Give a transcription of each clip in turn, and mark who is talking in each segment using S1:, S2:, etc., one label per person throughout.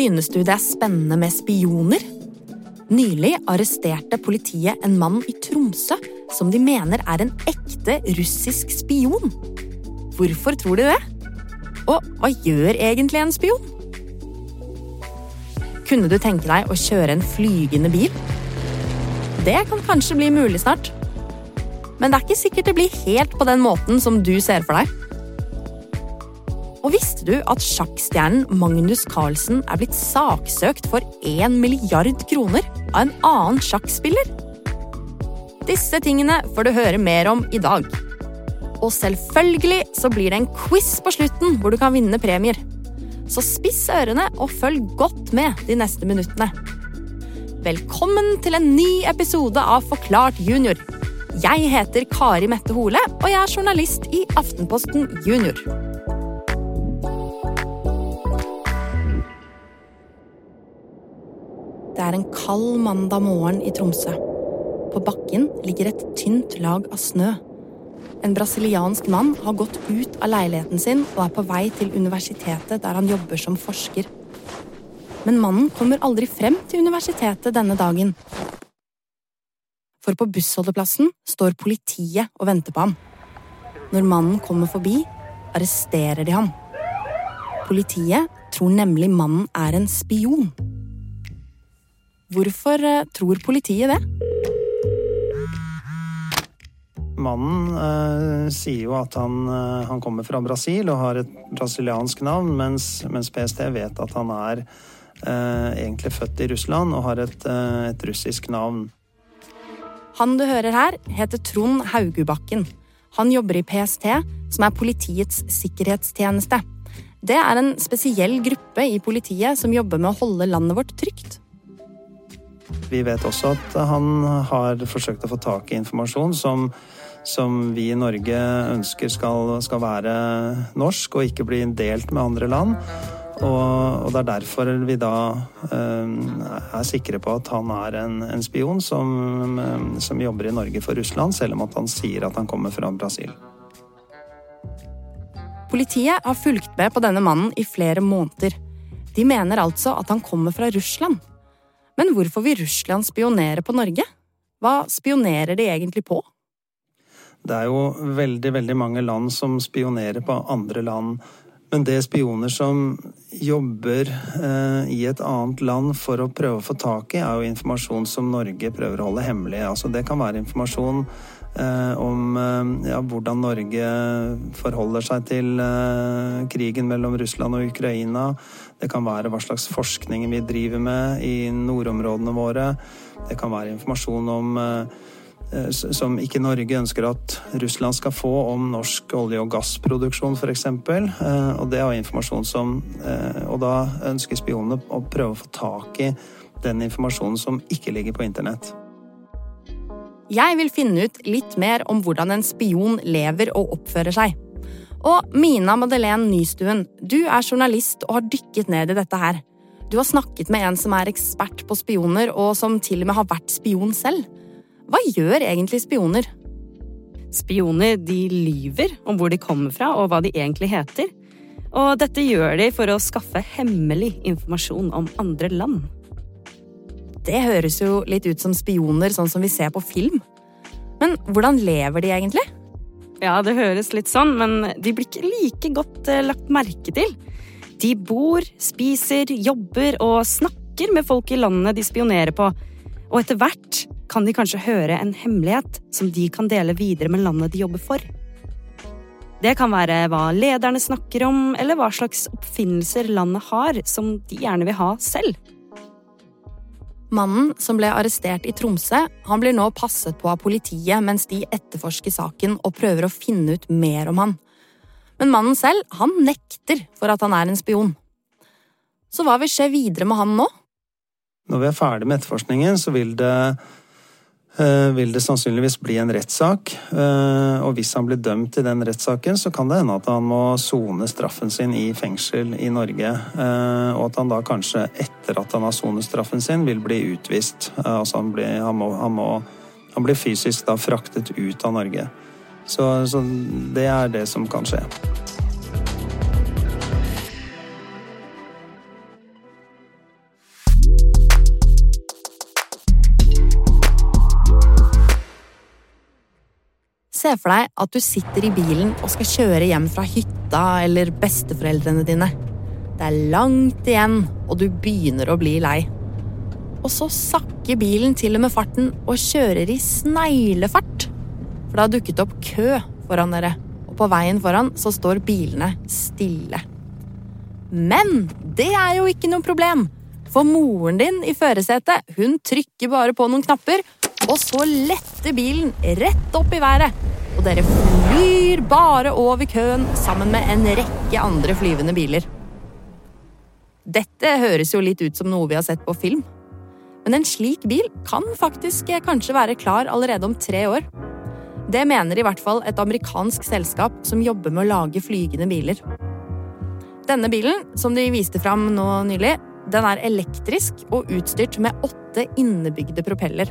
S1: Synes du det er spennende med spioner? Nylig arresterte politiet en mann i Tromsø som de mener er en ekte russisk spion. Hvorfor tror de det? Og hva gjør egentlig en spion? Kunne du tenke deg å kjøre en flygende bil? Det kan kanskje bli mulig snart. Men det er ikke sikkert det blir helt på den måten som du ser for deg. Og visste du at sjakkstjernen Magnus Carlsen er blitt saksøkt for 1 milliard kroner av en annen sjakkspiller? Disse tingene får du høre mer om i dag. Og selvfølgelig så blir det en quiz på slutten hvor du kan vinne premier. Så spiss ørene og følg godt med de neste minuttene. Velkommen til en ny episode av Forklart junior. Jeg heter Kari Mette Hole, og jeg er journalist i Aftenposten Junior. Er en kald mandag morgen i Tromsø. På bakken ligger et tynt lag av snø. En brasiliansk mann har gått ut av leiligheten sin og er på vei til universitetet der han jobber som forsker. Men mannen kommer aldri frem til universitetet denne dagen. For på bussholdeplassen står politiet og venter på ham. Når mannen kommer forbi, arresterer de ham. Politiet tror nemlig mannen er en spion. Hvorfor eh, tror politiet det?
S2: Mannen eh, sier jo at han, eh, han, kommer fra Brasil og har et brasiliansk navn, mens, mens PST vet at han er eh, egentlig født i Russland og har et, eh, et, russisk navn.
S1: Han du hører her, heter Trond Haugubakken. Han jobber i PST, som er Politiets sikkerhetstjeneste. Det er en spesiell gruppe i politiet som jobber med å holde landet vårt trygt.
S2: Vi vet også at han har forsøkt å få tak i informasjon som, som vi i Norge ønsker skal, skal, være norsk og ikke bli delt med andre land. Og, og det er derfor vi da eh, er sikre på at han er en, en spion som, som jobber i Norge for Russland, selv om at han sier at han kommer fra Brasil.
S1: Politiet har fulgt med på denne mannen i flere måneder. De mener altså at han kommer fra Russland. Men hvorfor vil Russland spionere på Norge? Hva spionerer de egentlig på?
S2: Det er jo veldig, veldig mange land som spionerer på andre land. Men det er spioner som jobber eh, i et annet land for å prøve å få tak i, er jo informasjon som Norge prøver å holde hemmelig. Altså, det kan være informasjon om eh, ja, hvordan Norge forholder seg til eh, krigen mellom Russland og Ukraina. Det kan være hva slags forskning vi driver med i nordområdene våre. Det kan være informasjon om eh, eh, som ikke Norge ønsker at Russland skal få om norsk olje- og gassproduksjon f.eks. Eh, og det er informasjon som Og da ønsker spionene å prøve å få tak i den informasjonen som ikke ligger på internett.
S1: Jeg vil finne ut litt mer om hvordan en spion lever og oppfører seg. Og Mina Madeleine Nystuen, du er journalist og har dykket ned i dette her. Du har snakket med en som er ekspert på spioner, og som til og med har vært spion selv. Hva gjør egentlig spioner?
S3: Spioner de lyver om hvor de kommer fra og hva de egentlig heter. Og dette gjør de for å skaffe hemmelig informasjon om andre land.
S1: Det høres jo litt ut som spioner sånn som vi ser på film. Men hvordan lever de egentlig?
S3: Ja, det høres litt sånn, men de blir ikke like godt eh, lagt merke til. De bor, spiser, jobber og snakker med folk i landene de spionerer på. Og etter hvert kan de kanskje høre en hemmelighet som de kan dele videre med landet de jobber for. Det kan være hva lederne snakker om, eller hva slags oppfinnelser landet har som de gjerne vil ha selv.
S1: Mannen som ble arrestert i Tromsø, han blir nå passet på av politiet mens de etterforsker saken og prøver å finne ut mer om han. Men mannen selv, han nekter for at han er en spion. Så hva vil skje videre med han nå?
S2: Når vi er ferdig med etterforskningen, så vil det Eh, vil det sannsynligvis bli en rettssak. Eh, og hvis han blir dømt i den rettssaken, så kan det hende at han må sone straffen sin i fengsel i Norge. Eh, og at han da kanskje, etter etter at han har sonet straffen sin, vil bli utvist. Eh, altså han blir, han må, han må, han blir fysisk da fraktet ut av Norge. Så, så det er det som kan skje.
S1: Se for deg at du sitter i bilen og skal kjøre hjem fra hytta eller besteforeldrene dine. Det er langt igjen, og du begynner å bli lei. Og så sakker bilen til og med farten og kjører i sneglefart. For det har dukket opp kø foran dere, og på veien foran så står bilene stille. Men det er jo ikke noe problem, for moren din i førersetet hun trykker bare på noen knapper, og så letter bilen rett opp i været. Og dere flyr bare over køen sammen med en rekke andre flyvende biler. Dette høres jo litt ut som noe vi har sett på film. Men en slik bil kan faktisk kanskje være klar allerede om tre år. Det mener i hvert fall et amerikansk selskap som jobber med å lage flygende biler. Denne bilen, som de viste fram nå nylig, den er elektrisk og utstyrt med åtte innebygde propeller.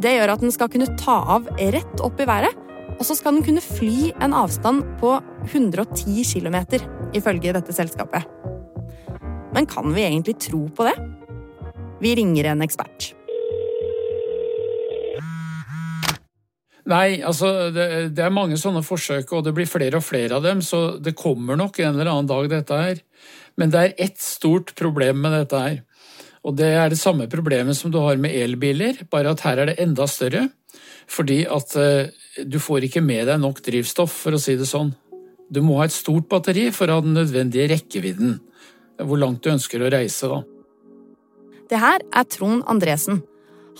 S1: Det gjør at den skal kunne ta av rett opp i været, og så skal den kunne fly en avstand på 110 km, ifølge dette selskapet. Men kan vi egentlig tro på det? Vi ringer en ekspert.
S4: Nei, altså det, det, er mange sånne forsøk, og det blir flere og flere av dem, så det kommer nok en eller annen dag, dette her. Men det er ett stort problem med dette her. Og det er det samme problemet som du har med elbiler, bare at her er det enda større. Fordi at uh, du får ikke med deg nok drivstoff, for å si det sånn. Du må ha et stort batteri for å ha den nødvendige rekkevidden. Hvor langt du ønsker å reise, da.
S1: Det her er Trond Andresen.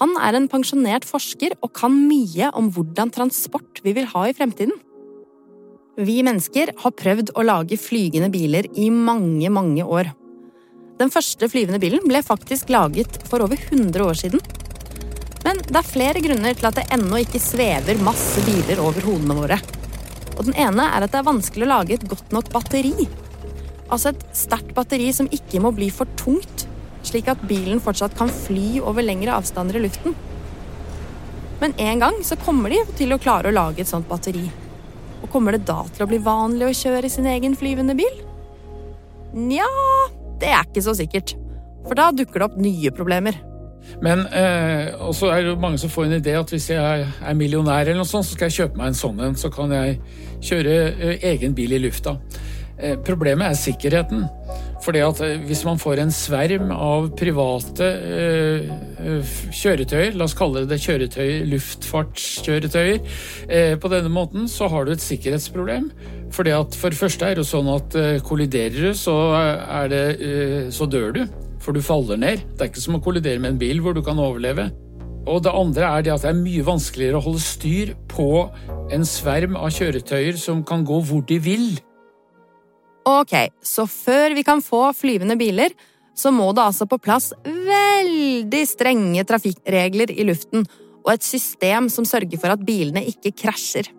S1: Han er en pensjonert forsker og kan mye om hvordan transport vi vil ha i fremtiden. Vi mennesker har prøvd å lage flygende biler i mange, mange år. Den første flyvende bilen ble faktisk laget for over 100 år siden. Men det er flere grunner til at det ennå ikke svever masse biler over hodene våre. Og den ene er at det er vanskelig å lage et godt nok batteri. Altså et sterkt batteri som ikke må bli for tungt, slik at bilen fortsatt kan fly over lengre avstander i luften. Men en gang så kommer de til å klare å lage et sånt batteri. Og kommer det da til å bli vanlig å kjøre sin egen flyvende bil? Nja, det er ikke så sikkert. For da dukker det opp nye problemer.
S4: Men eh, også er det mange som får en idé at hvis jeg er millionær, eller noe sånt, så skal jeg kjøpe meg en sånn en. Så kan jeg kjøre eh, egen bil i lufta. Eh, problemet er sikkerheten. Fordi at eh, Hvis man får en sverm av private eh, kjøretøyer, la oss kalle det kjøretøy, luftfartskjøretøyer, på denne måten, så har du et sikkerhetsproblem. Fordi at For det første er det sånn at kolliderer du, så, det, så dør du. For du faller ned. Det er ikke som å kollidere med en bil hvor du kan overleve. Og det andre er det at det er mye vanskeligere å holde styr på en sverm av kjøretøyer som kan gå hvor de vil.
S1: Ok, så før vi kan få flyvende biler, så må det altså på plass veldig strenge trafikkregler i luften og et system som sørger for at bilene ikke krasjer.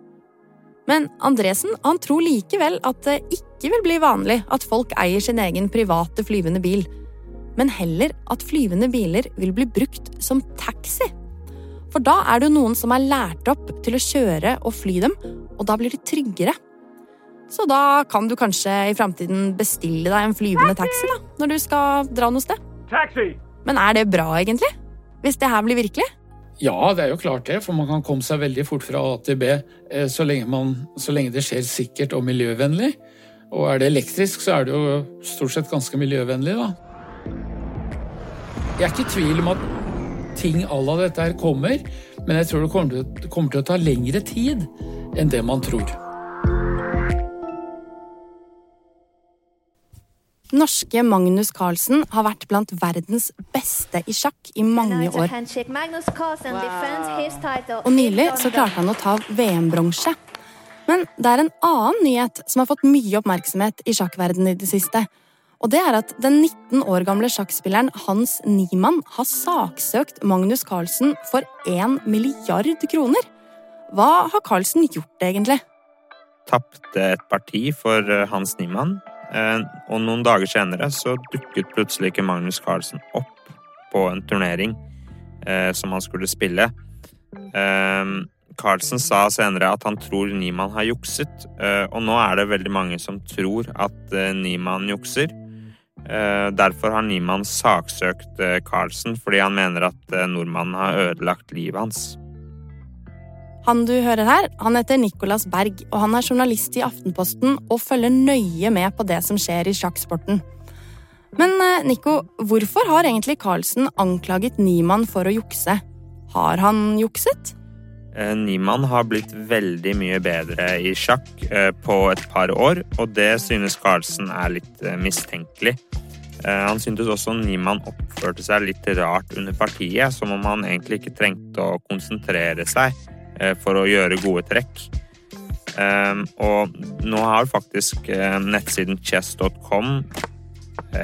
S1: Men Andresen han tror likevel at det ikke vil bli vanlig at folk eier sin egen private flyvende bil, men heller at flyvende biler vil bli brukt som taxi. For da er det jo noen som er lært opp til å kjøre og fly dem, og da blir de tryggere. Så da kan du kanskje i framtiden bestille deg en flyvende taxi da, når du skal dra noe sted. Taxi! Men er det bra, egentlig? Hvis det her blir virkelig?
S4: Ja, det er jo klart det, for man kan komme seg veldig fort fra A til B eh, så lenge, man, så lenge det skjer sikkert og miljøvennlig. Og er det elektrisk, så er det jo stort sett ganske miljøvennlig, da. Jeg er ikke i tvil om at ting à la dette her kommer, men jeg tror det kommer til, kommer til å ta lengre tid enn det man tror.
S1: Norske Magnus Carlsen har vært blant verdens beste i sjakk i mange år. Og nylig så klarte han å ta VM-bronse. Men det er en annen nyhet som har fått mye oppmerksomhet i sjakkverdenen i det siste. Og det er at den 19 år gamle sjakkspilleren Hans Niemann har saksøkt Magnus Carlsen for 1 milliard kroner. Hva har Carlsen gjort, egentlig?
S5: Tapte et parti for eh, Hans Niemann og noen dager senere så dukket plutselig ikke Magnus Carlsen opp på en turnering eh, som han skulle spille. Eh, Carlsen sa senere at han tror Niemann har jukset, og nå er det veldig mange som tror at Niemann jukser. Derfor har Niemann saksøkt Carlsen fordi han mener at nordmannen har ødelagt livet hans.
S1: Han du hører her, han heter Nicolas Berg, og han er journalist i Aftenposten og følger nøye med på det som skjer i sjakksporten. Men eh, Nico, hvorfor har egentlig Carlsen anklaget Niemann for å jukse? Har han jukset?
S5: Eh, Niemann har blitt veldig mye bedre i sjakk eh, på et par år, og det synes Carlsen er litt mistenkelig. Han syntes også Niemann oppførte seg litt rart under partiet, som om han egentlig ikke trengte å konsentrere seg for å gjøre gode trekk. Og nå har faktisk nettsiden chess.com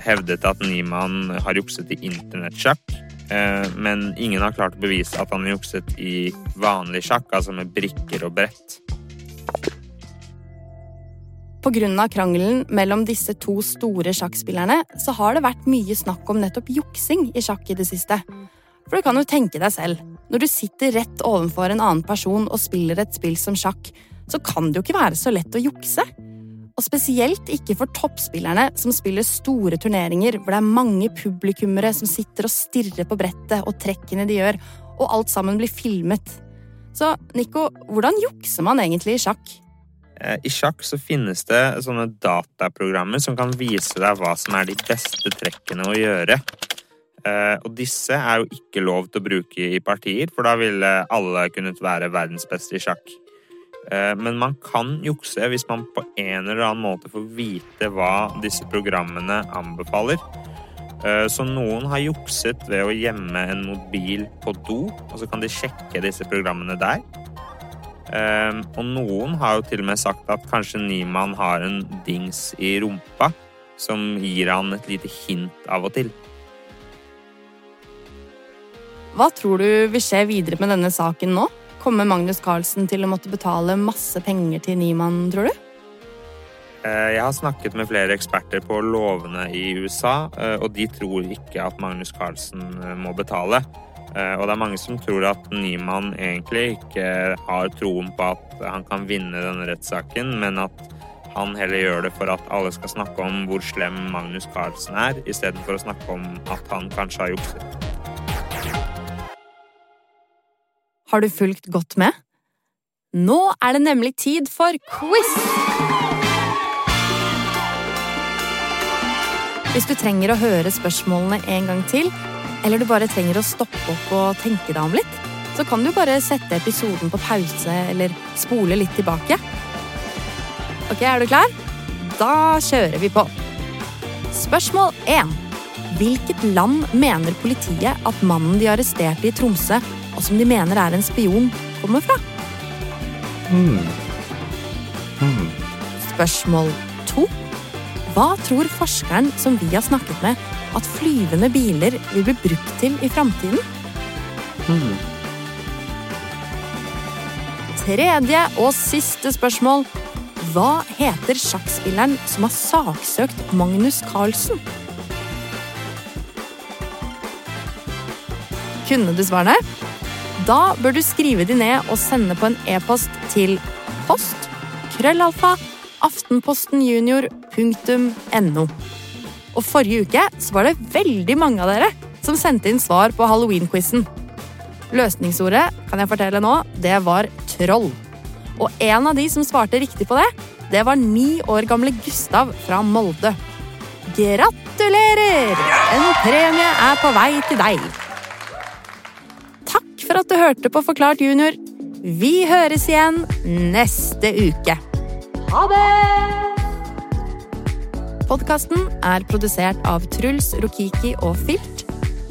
S5: hevdet at Niemann har jukset i internettsjakk. Eh, men ingen har klart å bevise at han har jukset i vanlig sjakk, altså med brikker og brett.
S1: Av krangelen mellom disse to store sjakkspillerne så har det vært mye snakk om nettopp juksing i sjakk i det siste. For du kan jo tenke deg selv, når du sitter rett ovenfor en annen person og spiller et spill som sjakk, så kan det jo ikke være så lett å jukse. Og spesielt ikke for toppspillerne som spiller store turneringer hvor det er mange publikummere som sitter og stirrer på brettet og trekkene de gjør, og alt sammen blir filmet. Så Nico, hvordan jukser man egentlig i sjakk?
S5: Eh, I sjakk så finnes det sånne dataprogrammer som kan vise deg hva som er de beste trekkene å gjøre. Eh, og disse er jo ikke lov til å bruke i partier, for da ville alle kunnet være verdens beste i sjakk. Eh, men man kan jukse hvis man på en eller annen måte får vite hva disse programmene anbefaler. Eh, så noen har jukset ved å gjemme en mobil på do, og så kan de sjekke disse programmene der. Og noen har jo til og med sagt at kanskje Niemann har en dings i rumpa som gir han et lite hint av og til.
S1: Hva tror du vil skje videre med denne saken nå? Kommer Magnus Carlsen til å måtte betale masse penger til Niemann, tror du?
S5: Eh, jeg har snakket med flere eksperter på lovene i USA, eh, og de tror ikke at Magnus Carlsen eh, må betale. Og det er mange som tror at Niemann egentlig ikke har troen på at han kan vinne denne rettssaken, men at han heller gjør det for at alle skal snakke om hvor slem Magnus Carlsen er, istedenfor å snakke om at han kanskje har jukset.
S1: Har du fulgt godt med? Nå er det nemlig tid for quiz! Hvis du trenger å høre spørsmålene en gang til, eller du bare trenger å stoppe opp og tenke deg om litt, så kan du bare sette episoden på pause eller spole litt tilbake. Ok, er du klar? Da kjører vi på. Spørsmål 1. Hvilket land mener politiet at mannen de arresterte i Tromsø, og som de mener er en spion, kommer fra? Mm. Mm. Spørsmål to. Hva tror forskeren som vi har snakket med, at flyvende biler vil bli brukt til i framtiden? Mm. Tredje og siste spørsmål. Hva heter sjakkspilleren som har saksøkt Magnus Carlsen? Kunne du svarene? Da bør du skrive de ned og sende på en e-post til post krøllalfa aftenpostenjunior.no. Og forrige uke så var det veldig mange av dere som sendte inn svar på halloween-quizen. Løsningsordet kan jeg fortelle nå, det var troll. Og en av de som svarte riktig på det, det var ni år gamle Gustav fra Molde. Gratulerer! En premie er på vei til deg for at du hørte på Forklart junior. Vi høres igjen neste uke. Ha det! Podkasten er produsert av Truls Rokiki og Filt.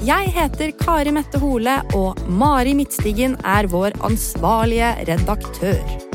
S1: Jeg heter Kari Mette Hole, og Mari Midtstigen er vår ansvarlige redaktør.